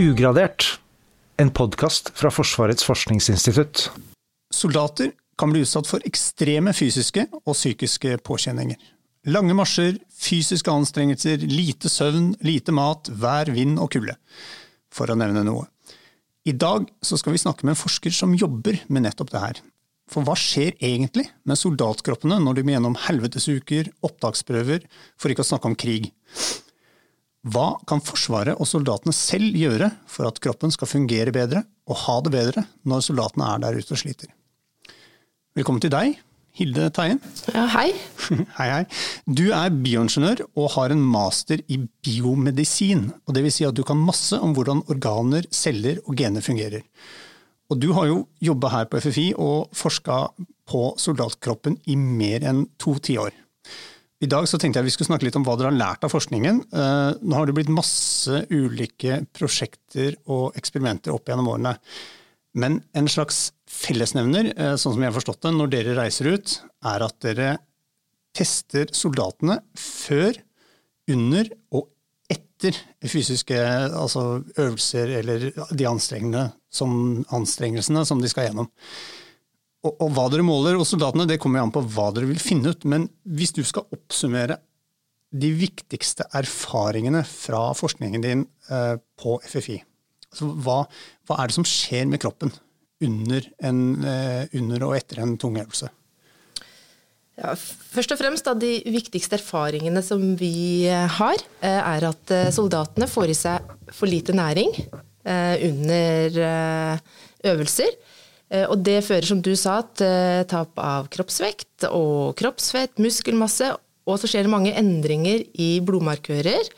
Ugradert, en podkast fra Forsvarets forskningsinstitutt. Soldater kan bli utsatt for ekstreme fysiske og psykiske påkjenninger. Lange marsjer, fysiske anstrengelser, lite søvn, lite mat, vær, vind og kulde. For å nevne noe. I dag skal vi snakke med en forsker som jobber med nettopp det her. For hva skjer egentlig med soldatkroppene når de må gjennom helvetesuker, opptaksprøver, for ikke å snakke om krig? Hva kan Forsvaret og soldatene selv gjøre for at kroppen skal fungere bedre og ha det bedre når soldatene er der ute og sliter? Velkommen til deg, Hilde Teien. Ja, hei. hei, hei. Du er bioingeniør og har en master i biomedisin. og det vil Si at du kan masse om hvordan organer, celler og gener fungerer. Og du har jo jobba her på FFI og forska på soldatkroppen i mer enn to tiår. I dag så tenkte jeg vi skulle snakke litt om hva dere har lært av forskningen. Eh, nå har det blitt masse ulike prosjekter og eksperimenter opp gjennom årene. Men en slags fellesnevner, eh, sånn som jeg har forstått det, når dere reiser ut, er at dere tester soldatene før, under og etter fysiske altså øvelser eller de anstrengelsene som, anstrengelsene som de skal gjennom. Og, og, hva dere måler hos soldatene, det kommer an på hva dere vil finne ut. Men hvis du skal oppsummere de viktigste erfaringene fra forskningen din eh, på FFI, altså hva, hva, er det som skjer med kroppen under, en, eh, under og etter en tung øvelse? Ja, først og fremst da, De viktigste erfaringene som vi eh, har, eh, er at eh, soldatene får i seg for lite næring under øvelser. Eh, og det fører, som du sa, til tap av kroppsvekt og kroppsfett, muskelmasse, og så skjer det mange endringer i blodmarkører.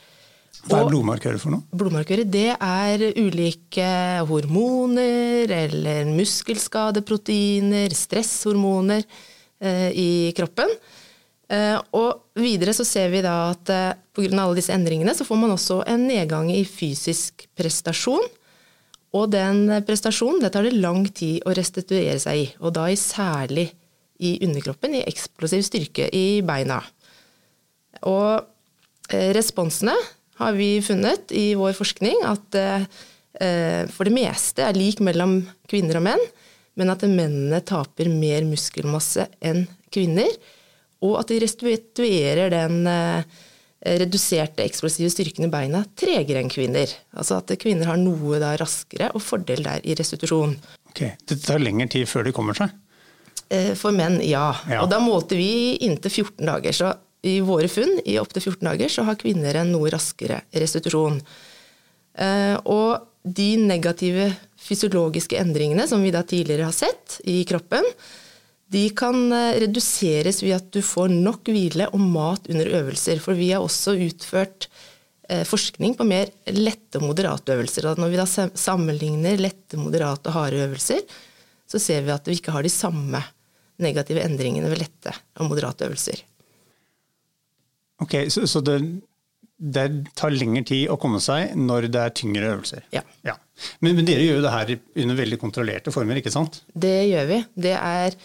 Hva er blodmarkører for noe? Blodmarkører det er ulike hormoner eller muskelskadeproteiner, stresshormoner eh, i kroppen. Eh, og videre så ser vi da at eh, pga. alle disse endringene så får man også en nedgang i fysisk prestasjon. Og den prestasjonen det tar det lang tid å restituere seg i, og da i særlig i underkroppen, i eksplosiv styrke i beina. Og eh, responsene har vi funnet i vår forskning at eh, for det meste er lik mellom kvinner og menn, men at mennene taper mer muskelmasse enn kvinner, og at de restituerer den eh, reduserte eksplosive styrken i beina tregere enn kvinner. Altså at kvinner har noe da raskere og fordel der i restitusjon. Ok, Det tar lengre tid før de kommer seg? Eh, for menn, ja. ja. Og da målte vi inntil 14 dager. Så i våre funn i opptil 14 dager så har kvinner en noe raskere restitusjon. Eh, og de negative fysiologiske endringene som vi da tidligere har sett i kroppen, de kan eh, reduseres ved at du får nok hvile og mat under øvelser. For vi har også utført eh, forskning på mer lette og moderate øvelser. Og når vi da sammenligner lette, moderate og harde øvelser, så ser vi at vi ikke har de samme negative endringene ved lette og moderate øvelser. Ok, Så, så det, det, tar lengre tid å komme seg når det er tyngre øvelser? Ja. ja. Men, men, dere gjør jo det her under veldig kontrollerte former, ikke sant? Det gjør vi. Det er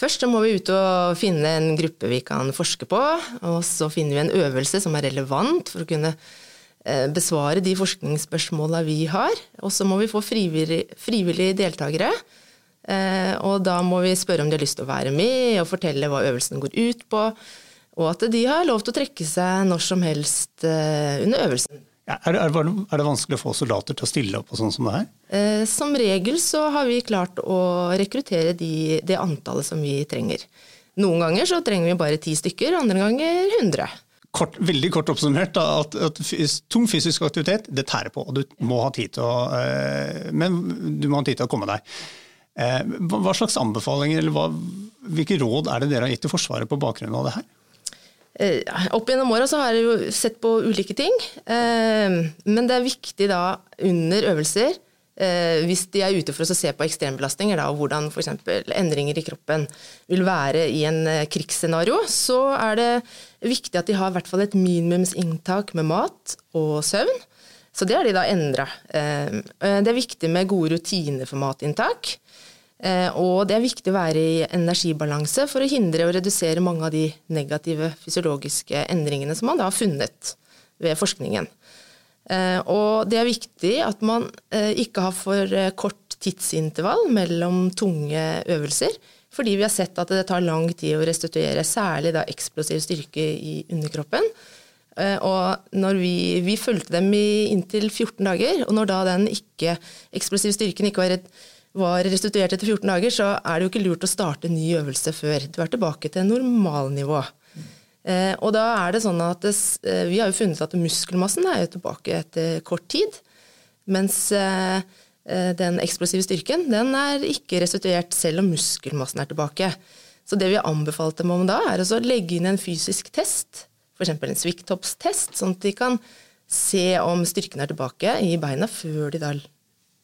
Først må vi ut og finne en gruppe vi kan forske på, og så finner vi en øvelse som er relevant for å kunne eh, besvare de forskningsspørsmåla vi har. Og så må vi få frivillige, deltakere. Eh, og da må vi spørre om de har lyst til å være med og fortelle hva øvelsen går ut på. Og at de har lov til å trekke seg når som helst eh, under øvelsen. Er, er, er, det vanskelig å få soldater til å stille opp på sånn som det her? Eh, som regel så har vi klart å rekruttere de, det antallet som vi trenger. Noen ganger så trenger vi bare ti stykker, andre ganger 100. Kort, veldig kort oppsummert, da, at, at, tung fysisk aktivitet det tærer på, og du må ha tid til å, eh, men du må ha tid til å komme deg. Eh, hva slags anbefalinger eller hva, hvilke råd er det dere har gitt til Forsvaret på bakgrunn av det her? Eh, opp gjennom åra har jeg jo sett på ulike ting. Eh, men det er viktig da under øvelser, eh, hvis de er ute for å se på ekstrembelastninger da, og hvordan f.eks. endringer i kroppen vil være i en krigsscenario, så er det viktig at de har i hvert fall et minimumsinntak med mat og søvn. Så det har de da endra. Det er viktig med gode rutiner for matinntak. Eh, og det er viktig å være i energibalanse for å hindre og redusere mange av de negative fysiologiske endringene som man da har funnet ved forskningen. Eh, og det er viktig at man eh, ikke har for kort tidsintervall mellom tunge øvelser. Fordi vi har sett at det tar lang tid å restituere, særlig da eksplosiv styrke i underkroppen. Og vi, vi fulgte dem i inntil 14 dager, og når da den ikke, eksplosive styrken ikke var, var, restituert etter 14 dager, så er det jo ikke lurt å starte en ny øvelse før du er tilbake til normalnivå. Eh, og da er det sånn at det, eh, Vi har jo funnet at muskelmassen er jo tilbake etter kort tid. Mens eh, den eksplosive styrken den er ikke restituert selv om muskelmassen er tilbake. Så det vi anbefalte dem om da, er å legge inn en fysisk test, f.eks. en svikttoppstest, sånn at de kan se om styrken er tilbake i beina før de da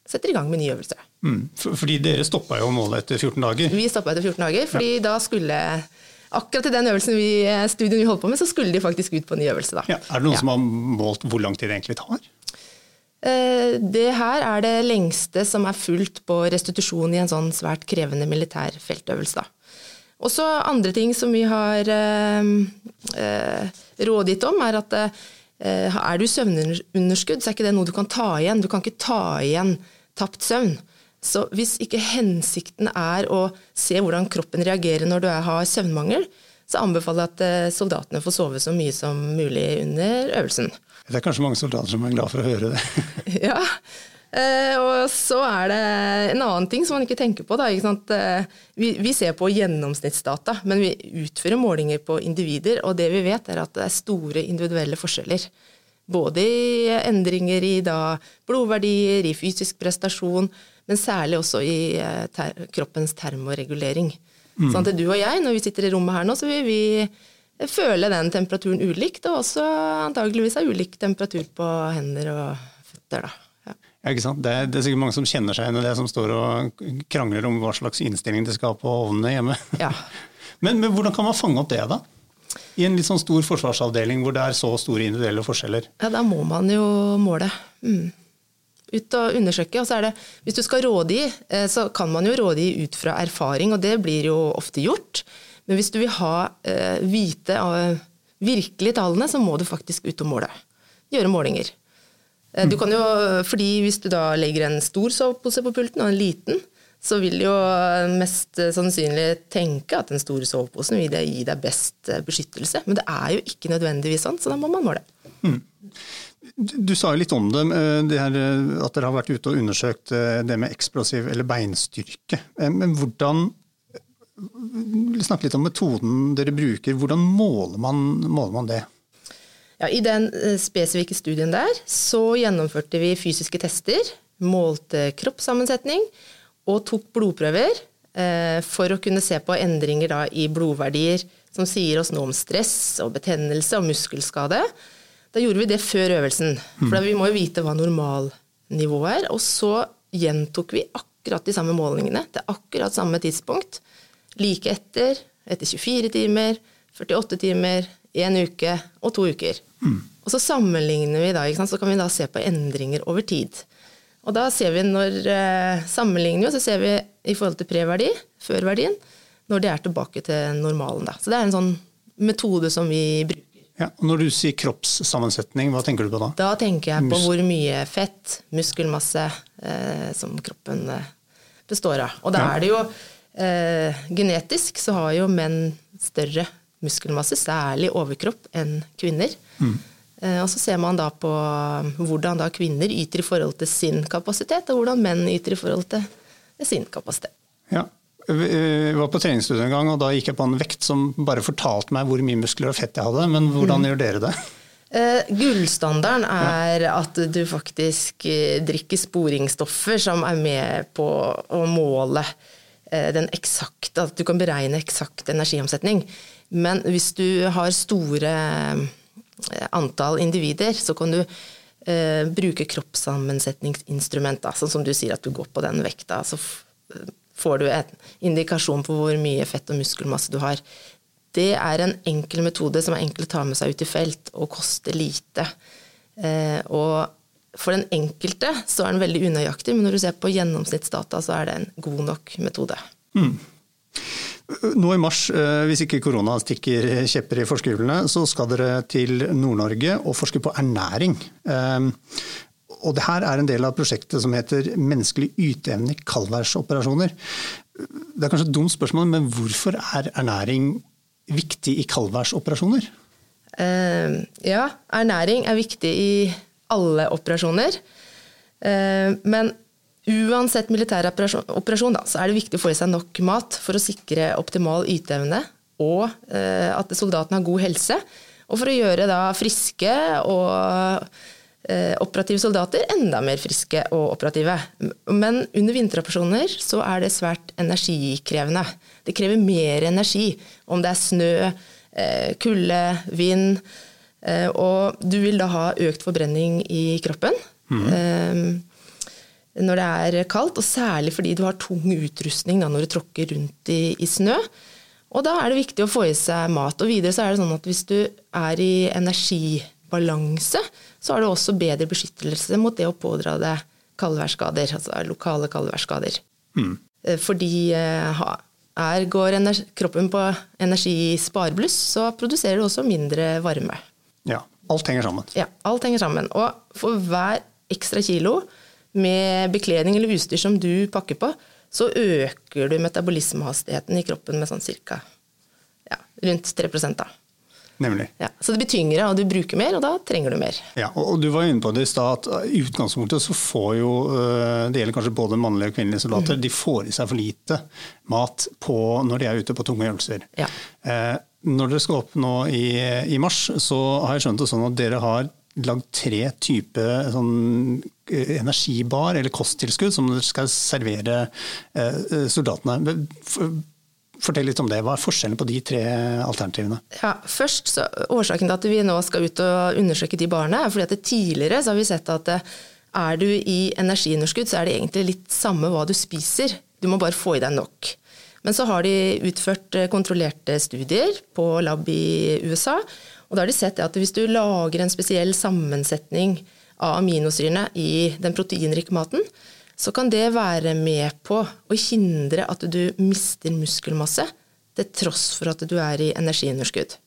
setter i gang med ny øvelse. Mm, fordi dere stoppa jo målet etter 14 dager? Vi stoppa etter 14 dager, fordi ja. da skulle akkurat i den øvelsen vi, studien vi holdt på med, så skulle de faktisk ut på en ny øvelse. Da. Ja, er det noen ja. som har målt hvor lang tid det egentlig tar? Eh, det her er det lengste som er fulgt på restitusjon i en sånn svært krevende militær feltøvelse. Og så andre ting som vi har eh, eh, rådgitt om, er at eh, er du søvnunderskudd, så er ikke det noe du kan ta igjen. Du kan ikke ta igjen tapt søvn. Så hvis ikke hensikten er å se hvordan kroppen reagerer når du har søvnmangel, så anbefaler jeg at eh, soldatene får sove så mye som mulig under øvelsen. Det er kanskje mange soldater som er glad for å høre det. ja, eh, og så er det en annen ting som man ikke tenker på. Da, ikke eh, vi, vi, ser på gjennomsnittsdata, men vi utfører målinger på individer, og det vi vet er at det er store individuelle forskjeller. Både i endringer i da, blodverdier, i fysisk prestasjon, men særlig også i eh, ter kroppens termoregulering. Mm. Sånn at du og jeg, når vi sitter i rommet her nå, så vil vi føle den temperaturen ulikt, og også antageligvis ha ulik temperatur på hender og føtter. da. Ja. Ja, ikke sant? Det er, det, er, sikkert mange som kjenner seg igjen i det, som står og krangler om hva slags innstilling de skal ha på ovnene hjemme. Ja. men, men, hvordan kan man fange opp det, da? I en litt sånn stor forsvarsavdeling hvor det er så store individuelle forskjeller? Ja, Da må man jo måle. Mm ut og undersøke. Og så er det, hvis du skal rådgi, eh, så kan man jo rådgi ut fra erfaring, og det blir jo ofte gjort. Men hvis du vil ha eh, vite av virkelige tallene, så må du faktisk ut og måle. Gjøre målinger. Eh, du kan jo, fordi hvis du da legger en stor sovepose på pulten og en liten, så vil jo mest sannsynlig tenke at den store soveposen vil gi deg best beskyttelse. Men det er jo ikke nødvendigvis sånn, så da må man måle. Mm. Du sa jo litt om det, eh, det her, eh, at dere har vært ute og undersøkt eh, det med eksplosiv eller beinstyrke. Men hvordan Snakk litt om metoden dere bruker. Hvordan måler man, måler man det? Ja, I den spesifikke studien der så gjennomførte vi fysiske tester, målte kroppssammensetning og tok blodprøver for å kunne se på endringer da, i blodverdier som sier oss noe om stress og betennelse og muskelskade. Da gjorde vi det før øvelsen, for vi må jo vite hva normalnivået er. Og så gjentok vi akkurat de samme målingene til akkurat samme tidspunkt. Like etter, etter 24 timer, 48 timer, én uke og to uker. Mm. Og så sammenligner vi da, så kan vi da se på endringer over tid. Og da ser vi når sammenligner sammenligner så ser vi i forhold til preverdi, førverdien, når de er tilbake til normalen. Da. Så det er en sånn metode som vi bruker. Ja, og Når du sier kroppssammensetning, hva tenker du på da? Da tenker jeg på hvor mye fett, muskelmasse, eh, som kroppen eh, består av. Og da ja. er det jo eh, Genetisk så har jo menn større muskelmasse, særlig overkropp, enn kvinner. Mm. Eh, og så ser man da på hvordan da kvinner yter i forhold til sin kapasitet, og hvordan menn yter i forhold til sin kapasitet. Ja, jeg var på treningsstudio en gang, og da gikk jeg på en vekt som bare fortalte meg hvor mye muskler og fett jeg hadde. Men hvordan mm. gjør dere det? Uh, gullstandarden er ja. at du faktisk uh, drikker sporingsstoffer som er med på å måle den eksakte At du kan beregne eksakt energiomsetning. Men hvis du har store antall individer, så kan du bruke kroppssammensetningsinstrument. Sånn som du sier at du går på den vekta. så får du en indikasjon på hvor mye fett og muskelmasse du har. Det er en enkel metode som er enkel å ta med seg ut i felt, og koster lite. Eh, og for den enkelte så er den veldig unøyaktig, men når du ser på gjennomsnittsdata, så er det en god nok metode. Mm. Nå i mars, eh, hvis ikke korona stikker kjepper i forskerhjulene, så skal dere til Nord-Norge og forske på ernæring. Eh, og det her er en del av prosjektet som heter Menneskelig yteevne i kaldværsoperasjoner. Det er kanskje et dumt spørsmål, men hvorfor er ernæring viktig i kaldværsoperasjoner? Uh, ja, ernæring er viktig i alle operasjoner. Uh, men uansett militær operasjon, da, så er det viktig å få i seg nok mat for å sikre optimal yteevne og eh, at soldatene har god helse. Og for å gjøre da friske og operative soldater enda mer friske og operative. Men under vinteroperasjoner så er det svært energikrevende. Det krever mer energi om det er snø, Eh, kulde, vind. Eh, og du vil da ha økt forbrenning i kroppen mm. Når det er kaldt, og særlig fordi du har tung utrustning da, når du tråkker rundt i, i, snø. Og da er det viktig å få i seg mat. Og videre så er det sånn at hvis du er i energibalanse, så har du også bedre beskyttelse mot det å pådra deg kaldværsskader, altså lokale kaldværsskader. Mm. Fordi er, går kroppen på energisparebluss, så produserer du også mindre varme. Ja, alt henger sammen. Ja, alt henger sammen. Og for hver ekstra kilo med bekledning eller utstyr som du pakker på, så øker du metabolismehastigheten i kroppen med sånn cirka ja, rundt 3 da. Nemlig. Ja, så det blir tyngre, og du bruker mer, og da trenger du mer. Ja, og Du var inne på det i stad, at i utgangspunktet så får jo øh, Det gjelder kanskje både mannlige og kvinnelige soldater. Mm. De får i seg for lite mat på, når de er ute på tunge øvelser. Ja. Eh, når dere skal opp nå i, i, mars, så har jeg skjønt det sånn at dere har lagd tre typer sånn, øh, energibar eller kosttilskudd som dere skal servere eh, soldatene. Fortell litt om det. Hva er forskjellen på de tre alternativene? Ja, først, så, Årsaken til at vi nå skal ut og undersøke de barna, er fordi at tidligere så har vi sett at eh, er du i energiunderskudd, så er det egentlig litt samme hva du spiser. Du må bare få i deg nok. Men så har de utført eh, kontrollerte studier på lab i USA. Og da har de sett at hvis du lager en spesiell sammensetning av aminosyrene i den proteinrike maten, så kan det være med på å hindre at du mister muskelmasse til tross for at du er i energiunderskudd.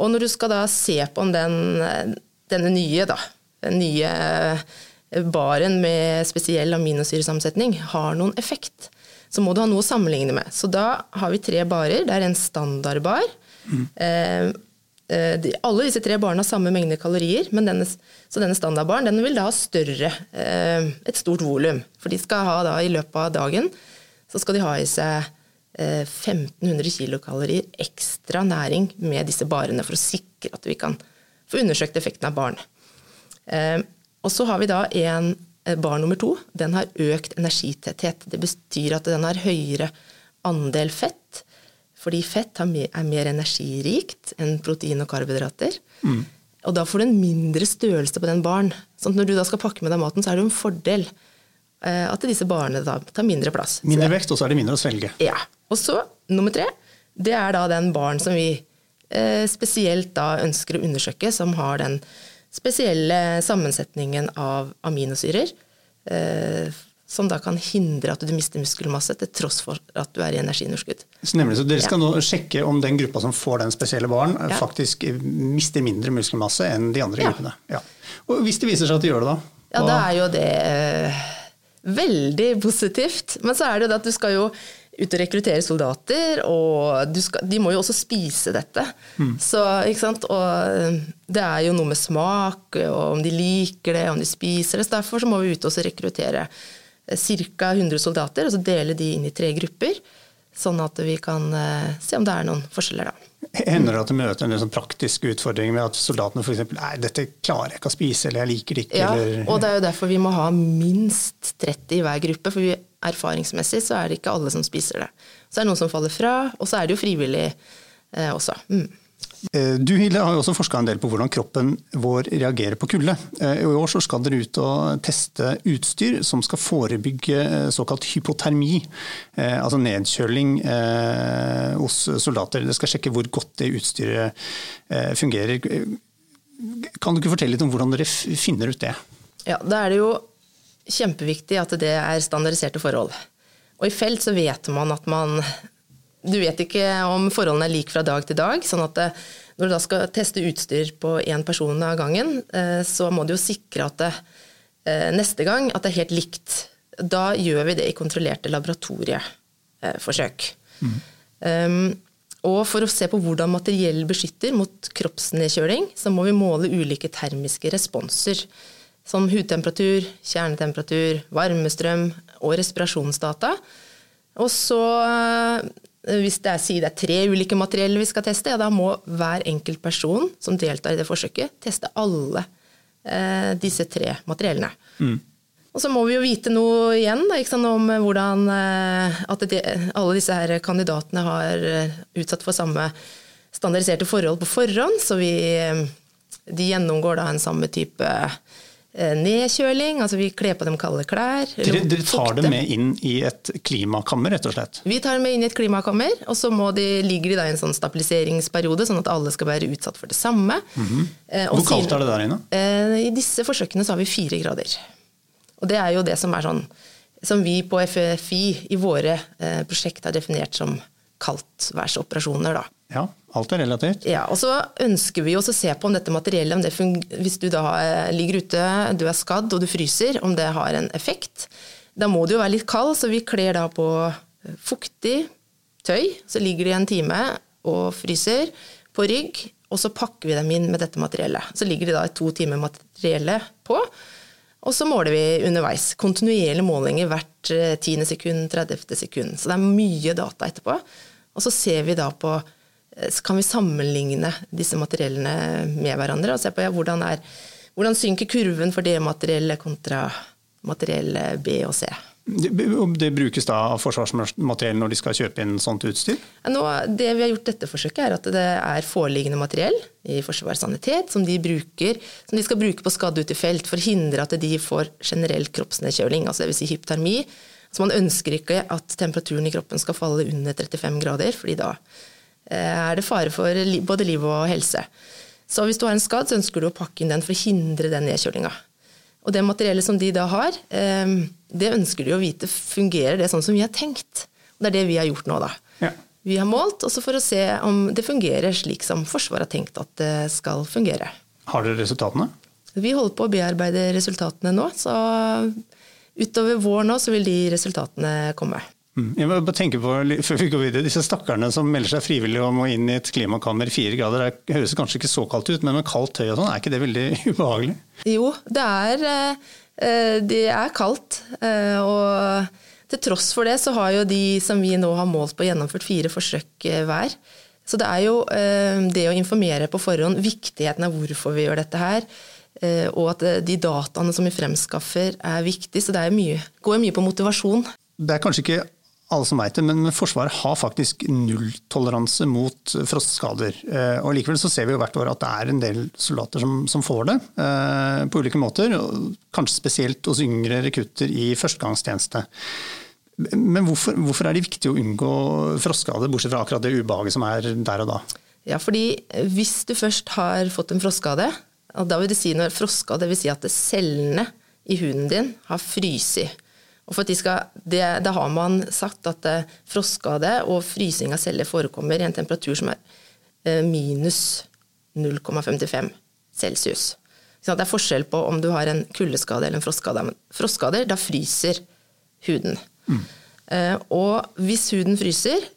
Og når du skal da se på om den, denne nye, da, den nye baren med spesiell aminosyresammensetning har noen effekt, så må du ha noe å sammenligne med. Så da har vi tre barer. Det er en standardbar. Mm. Eh, Eh, de, alle disse tre barna har samme mengde kalorier, denne, så denne standardbaren den vil da ha større, eh, et stort volum. For de skal ha da i løpet av dagen så skal de ha i seg 1500 eh, kilokalorier ekstra næring med disse barene for å sikre at vi kan få undersøkt effekten av barn. Og så har vi da en barn nummer to. Den har økt energitetthet. Det betyr at den har høyere andel fett fordi fett er mer energirikt enn protein og karbohydrater. Mm. Og da får du en mindre størrelse på den baren. Sånn når du da skal pakke med deg maten, så er det en fordel eh, at disse barene da tar mindre plass. Mindre vekt, og så er det mindre å svelge. Ja. Og så, nummer tre, det er da den baren som vi eh, spesielt da ønsker å undersøke, som har den spesielle sammensetningen av aminosyrer. Eh, som da kan hindre at du mister muskelmasse til tross for at du er i energiunderskudd. Så nemlig, så Dere skal ja. nå sjekke om den gruppa som får den spesielle varen, ja. faktisk mister mindre muskelmasse enn de andre ja. gruppene. Og Hvis det viser seg at de gjør det, da? Ja, da er jo det eh, veldig positivt. Men så er det jo det at du skal jo ut og rekruttere soldater, og skal, de må jo også spise dette. Mm. Så, og øh, det er jo noe med smak, og om de liker det, om de spiser det. Så derfor så må vi ut og rekruttere ca. 100 soldater, og så dele de inn i tre grupper. Sånn at vi kan uh, se om det er noen forskjeller, da. Hender det at du møter en sånn praktisk utfordring med at soldatene f.eks.: Nei, dette klarer jeg ikke å spise, eller jeg liker det ikke. Ja, eller... og det er jo derfor vi må ha minst 30 i hver gruppe. For vi, erfaringsmessig så er det ikke alle som spiser det. Så er det noen som faller fra, og så er det jo frivillig eh, også. Mm. Eh, du Hilde, har jo også forska en del på hvordan kroppen vår reagerer på kulde. Eh, I år skal dere ut og teste utstyr som skal forebygge eh, såkalt hypotermi, altså nedkjøling hos soldater. Det skal sjekke hvor godt det utstyret fungerer. Kan du ikke fortelle litt om hvordan dere finner ut det? Ja, Da er det jo kjempeviktig at det er standardiserte forhold. Og i felt så vet man at man du vet ikke om forholdene er like fra dag til dag. sånn at når du da skal teste utstyr på én person av gangen, så må du jo sikre at det, neste gang at det er helt likt. Da gjør vi det i kontrollerte laboratorieforsøk. Mm. Um, og for å se på hvordan materiell beskytter mot kroppsnedkjøling, så må vi måle ulike termiske responser. Som hudtemperatur, kjernetemperatur, varmestrøm og respirasjonsdata. Og så, eh, hvis det er, det er tre ulike materiell vi skal teste, ja, da må hver enkelt person som deltar i det forsøket, teste alle eh, disse tre materiellene. Mm. Og så må vi jo vite noe igjen da, sant, om hvordan eh, at det, alle disse her kandidatene har eh, utsatt for samme standardiserte forhold på forhånd. Så vi, eh, de gjennomgår da en samme type nedkjøling, altså vi kler på dem kalde klær. Dere, dere tar dem med inn i et klimakammer, rett og slett? Vi tar dem med inn i et klimakammer, og så de, ligger de da i en sånn stabiliseringsperiode, sånn at alle skal være utsatt for det samme. Mm -hmm. Hvor kaldt er det der inne? I disse forsøkene så har vi fire grader. Og det er jo det som er sånn som vi på FFI i våre eh, prosjekt har definert som kaldtværsoperasjoner. Da. Ja, alt er relativt. Ja, og så ønsker vi å se på om dette materiellet, om det hvis du da eh, ligger ute, du er skadd og du fryser, om det har en effekt. Da må du jo være litt kald, så vi kler da på eh, fuktig tøy. Så ligger de en time og fryser på rygg, og så pakker vi dem inn med dette materiellet. Så ligger de da i to timer materiellet på. Og så måler vi underveis. Kontinuerlige målinger hvert eh, tiende sekund, 30. sekund. Så det er mye data etterpå. Og så ser vi da på eh, så kan vi sammenligne disse materiellene med hverandre og se på ja, hvordan, er, hvordan synker kurven for det materiellet kontra materiell B og C. Det brukes da av forsvarsmateriell når de skal kjøpe inn sånt utstyr? Nå, det vi har gjort dette forsøket, er at det er foreliggende materiell i Forsvarets sanitet som de, bruker, som de skal bruke på skadde ute i felt for å hindre at de får generell kroppsnedkjøling, altså dvs. Si hyptermi. Så man ønsker ikke at temperaturen i kroppen skal falle under 35 grader, fordi da eh, er det fare for både liv og helse. Så hvis du har en skadd, så ønsker du å pakke inn den for å hindre den nedkjølinga. Og det materiellet som de da har, eh, det ønsker de å vite fungerer det sånn som vi har tenkt. Og det er det vi har gjort nå, da. Ja. Vi har målt også for å se om det fungerer slik som Forsvaret har tenkt at det skal fungere. Har dere resultatene? Vi holder på å bearbeide resultatene nå. Så utover vår nå så vil de resultatene komme. Mm. Jeg må bare tenke på, før vi går videre, Disse stakkarene som melder seg frivillig om å inn i et klimakammer i fire grader, det høres kanskje ikke så kaldt ut, men med kaldt tøy og sånn, er ikke det veldig ubehagelig? Jo, det er, eh, det er kaldt. Eh, og til tross for det så har jo de som vi nå har målt på, gjennomført fire forsøk eh, hver. Så det er jo det å informere på forhånd, viktigheten av hvorfor vi gjør dette her, og at de dataene som vi fremskaffer er viktig. Så det mye, går mye på motivasjon. Det er kanskje ikke alle som vet det, men Forsvaret har faktisk nulltoleranse mot frostskader. Eh, og Likevel så ser vi jo hvert år at det er en del soldater som, som får det eh, på ulike måter. Kanskje spesielt hos yngre rekrutter i førstegangstjeneste. Men hvorfor, hvorfor, er det viktig å unngå frostskade, bortsett fra akkurat det ubehaget som er der og da? Ja, fordi Hvis du først har fått en frostskade, og da vil det si når frostskade vil si at cellene i huden din har fryst og for at de skal, det, Da har man sagt at eh, frostskade og frysing av celler forekommer i en temperatur som er eh, minus 0,55 celsius. Så det er forskjell på om du har en kuldeskade eller en frostskade. Men frostskader, da fryser huden. Mm. Eh, og hvis huden fryser,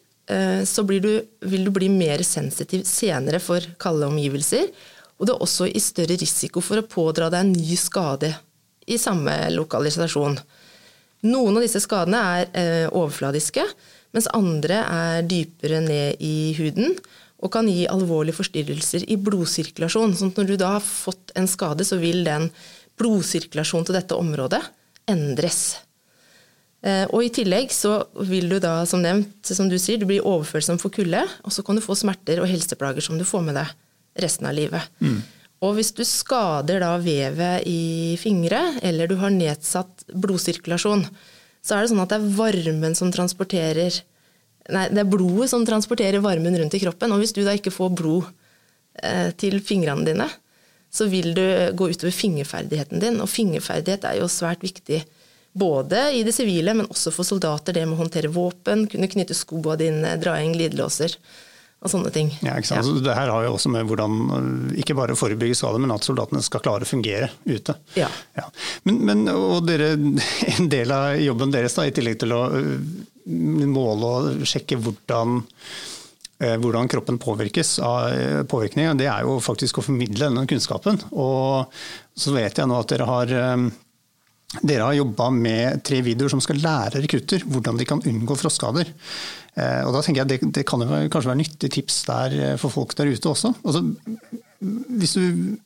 så du, vil du bli mer sensitiv senere for kalde omgivelser. Og du er også i større risiko for å pådra deg en ny skade i samme lokalisasjon. Noen av disse skadene er eh, overfladiske, mens andre er dypere ned i huden og kan gi alvorlige forstyrrelser i blodsirkulasjon. sånn at når du da har fått en skade, så vil den blodsirkulasjonen til dette området endres. Eh, og i tillegg så vil du da, som nevnt, som du sier, du blir overfølsom for kulde, og så kan du få smerter og helseplager som du får med deg resten av livet. Mm. Og hvis du skader da vevet i fingre, eller du har nedsatt blodsirkulasjon, så er det sånn at det er varmen som transporterer Nei, det er blodet som transporterer varmen rundt i kroppen. Og hvis du da ikke får blod eh, til fingrene dine, så vil du gå utover fingerferdigheten din. Og fingerferdighet er jo svært viktig Både i det sivile, men også for soldater. Det med å håndtere våpen, kunne knytte skoa dine, dra inn glidelåser og sånne ting. Ja, ikke sant? Ja. Altså, det her har jo også med hvordan ikke bare forebygge skade, men at soldatene skal klare å fungere ute. Ja. ja. Men, men, og dere, en del av jobben deres, da, i tillegg til å måle og sjekke hvordan Eh, hvordan kroppen påvirkes av påvirkninga, det er jo faktisk å formidle denne kunnskapen. Og så vet jeg nå at dere har, eh, dere har jobba med tre videoer som skal lære rekrutter hvordan de kan unngå frostskader. Og da tenker jeg det, det kan jo kanskje være nyttig tips der for folk der ute også. Altså, du,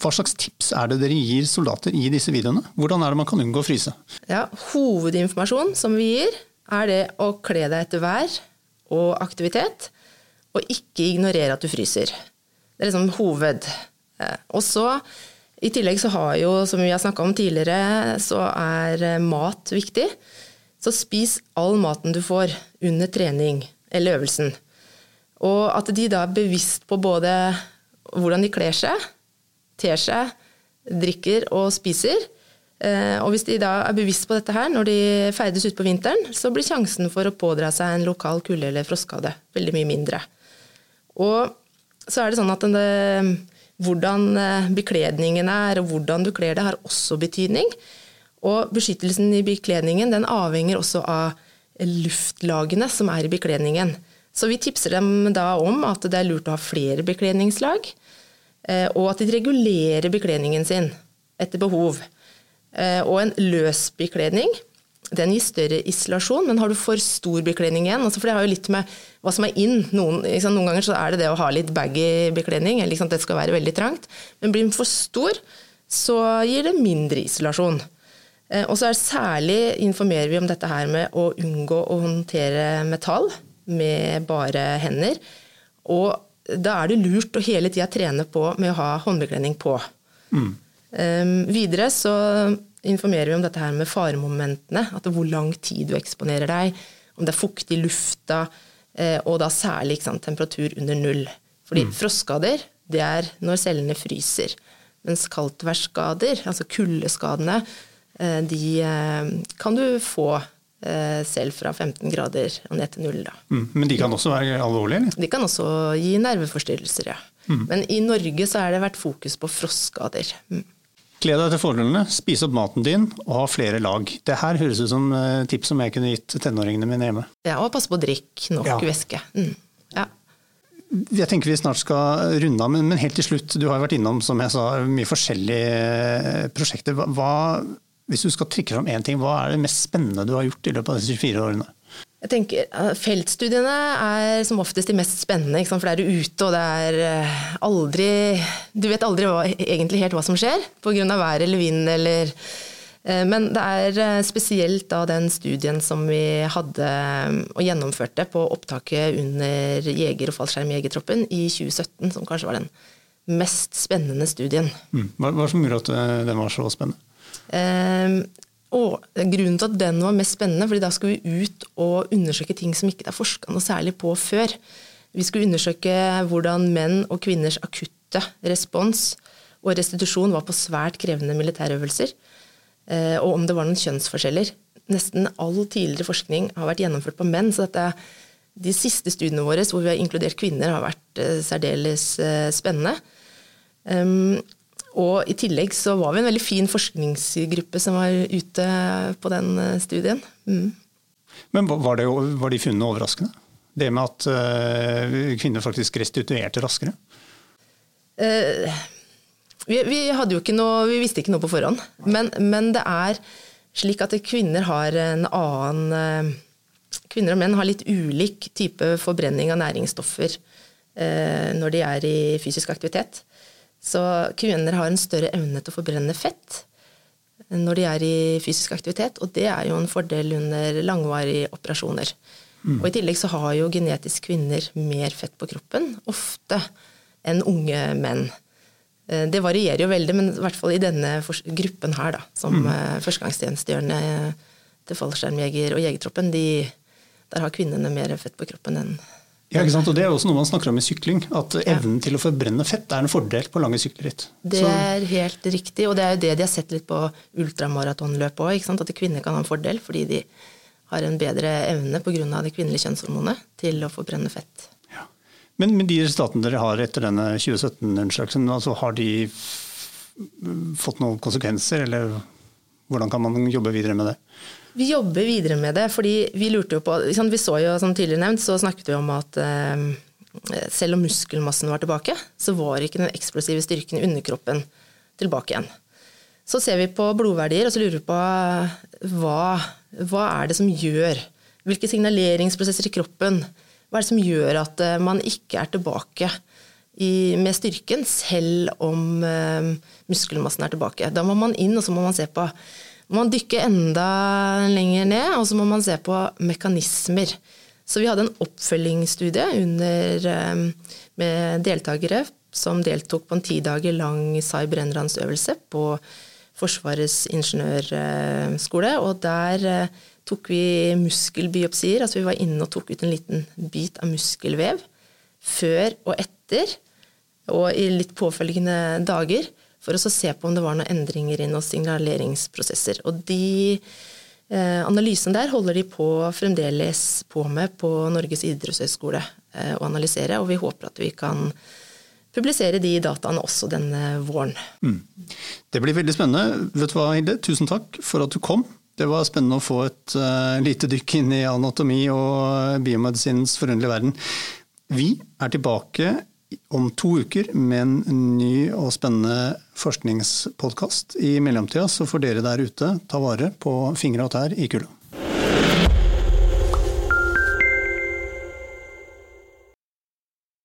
hva slags tips er det dere gir soldater i disse videoene? Hvordan er det man kan unngå å fryse? Ja, Hovedinformasjon som vi gir, er det å kle deg etter vær og aktivitet og ikke ignorere at du fryser. Det er liksom hoved. Eh, og så, i tillegg så har jo, som vi har snakka om tidligere, så er eh, mat viktig. Så spis all maten du får under trening eller øvelsen. Og at de da er bevisst på både hvordan de kler seg, ter seg, drikker og spiser. Eh, og hvis de da er bevisst på dette her når de ferdes utpå vinteren, så blir sjansen for å pådra seg en lokal kulde- eller froskade veldig mye mindre. Og så er det sånn at det, hvordan eh, bekledningen er, og hvordan du kler det, har også betydning. Og beskyttelsen i bekledningen den avhenger også av luftlagene som er i bekledningen. Så vi tipser dem da om at det er lurt å ha flere bekledningslag, eh, og at de regulerer bekledningen sin etter behov. Eh, og en løs bekledning den gir større isolasjon, men har du for stor bekledning igjen altså For det har jo litt med hva som er inn. Noen, Noen ganger så er det det å ha litt baggy bekledning, eller liksom, det skal være veldig trangt. Men blir den for stor, så gir det mindre isolasjon. Eh, og så er særlig informerer vi om dette her med å unngå å håndtere metall med bare hender. Og da er det lurt å hele tida trene på med å ha håndbekledning på. Mm. Um, videre så informerer vi om dette her med faremomentene. At hvor lang tid du eksponerer deg, om det er fuktig i lufta, eh, og da særlig sant, temperatur under null. Fordi mm. frostskader, det er når cellene fryser. Mens kaldtværsskader, altså kuldeskadene, de eh, kan du få selv fra 15 grader og ned til null. Da. Mm, men de kan også være alvorlige? Eller? De kan også gi nerveforstyrrelser, ja. Mm. Men i Norge så har det vært fokus på frostskader. Mm. Kle deg til fordelene, spise opp maten din og ha flere lag. Det her høres ut som eh, tips som jeg kunne gitt tenåringene mine hjemme. Ja, Og passe på å drikke nok ja. væske. Mm. Ja. Jeg tenker vi snart skal runde av, men helt til slutt. Du har jo vært innom som jeg sa, mye forskjellige eh, prosjekter. Hva, hvis du skal trykke fram én ting, hva er det mest spennende du har gjort i løpet av disse 24 årene? Jeg tenker, Feltstudiene er som oftest de mest spennende, for da er du ute og det er eh, aldri Du vet aldri hva, egentlig helt hva som skjer pga. vær eller vind eller eh, Men det er eh, spesielt da den studien som vi hadde og gjennomførte på opptaket under jeger- og fallskjermjegertroppen i 2017, som kanskje var den mest spennende studien. Mm. Hva er det som gjorde at den var så spennende? Og grunnen til at den var mest spennende, fordi da skulle vi ut og undersøke ting som ikke er forska noe særlig på før. Vi skulle undersøke hvordan menn og kvinners akutte respons og restitusjon var på svært krevende militærøvelser, eh, og om det var noen kjønnsforskjeller. Nesten all tidligere forskning har vært gjennomført på menn, så dette, de siste studiene våre hvor vi har inkludert kvinner, har vært eh, særdeles eh, spennende. Og i tillegg så var vi en veldig fin forskningsgruppe som var ute på den eh, studien. Mm. Men var, det, var, de funnene overraskende? Det med at uh, kvinner faktisk restituerte raskere? Uh, vi, vi, noe, vi, visste ikke noe på forhånd. Men, men, det er slik at kvinner har en annen uh, Kvinner og menn har litt ulik type forbrenning av næringsstoffer når de er i fysisk aktivitet. Så kvinner har en større evne til å forbrenne fett når de er i fysisk aktivitet, og det er jo en fordel under langvarige operasjoner. Mm. Og I tillegg så har jo genetisk kvinner mer fett på kroppen, ofte, enn unge menn. Eh, det varierer jo veldig, men i hvert fall i denne gruppen her, da, som mm. Eh, førstegangstjenestegjørende til fallskjermjeger og jegertroppen, de, der har kvinnene mer fett på kroppen enn Ja, ikke sant? Og Det er også noe man snakker om i sykling. At evnen til å forbrenne fett er en fordel på lange sykkelritt. Det er helt riktig, og det er jo det de har sett litt på ultramaratonløp òg. At kvinner kan ha en fordel fordi de har en bedre evne pga. det kvinnelige kjønnshormonet til å forbrenne fett. Ja. Men med de resultatene dere har etter denne 2017-undersøkelsen, altså har de fått noen konsekvenser, eller hvordan kan man jobbe videre med det? Vi jobber videre med det, fordi vi lurte jo på Vi så jo, som tidligere nevnt, så snakket vi om at eh, selv om muskelmassen var tilbake, så var ikke den eksplosive styrken i underkroppen tilbake igjen. Så ser vi på blodverdier og så lurer vi på hva, hva er det som gjør Hvilke signaleringsprosesser i kroppen hva er det som gjør at eh, man ikke er tilbake i, med styrken, selv om eh, muskelmassen er tilbake? Da må man inn, og så må man se på må man dykke enda lenger ned, og så må man se på mekanismer. Så vi hadde en oppfølgingsstudie under, uh, med deltakere som deltok på en ti dager lang cyberenransøvelse på Forsvarets ingeniørskole. Og der uh, tok vi muskelbiopsier. Altså vi var inne og tok ut en liten bit av muskelvev før og etter, og i litt påfølgende dager, for å se på om det var noen endringer i noen signaleringsprosesser. Og de eh, analysene der holder de på fremdeles på med på Norges idrettshøgskole eh, å analysere, og vi håper at vi kan publisere de dataene også denne våren. Mm. Det blir veldig spennende. Vet du hva, Hilde? Tusen takk for at du kom. Det var spennende å få et uh, lite dykk inn i anatomi og biomedisinens forunderlige verden. Vi er tilbake om to uker med en ny og spennende forskningspodkast. I mellomtida så får dere der ute ta vare på fingre og tær i kulda.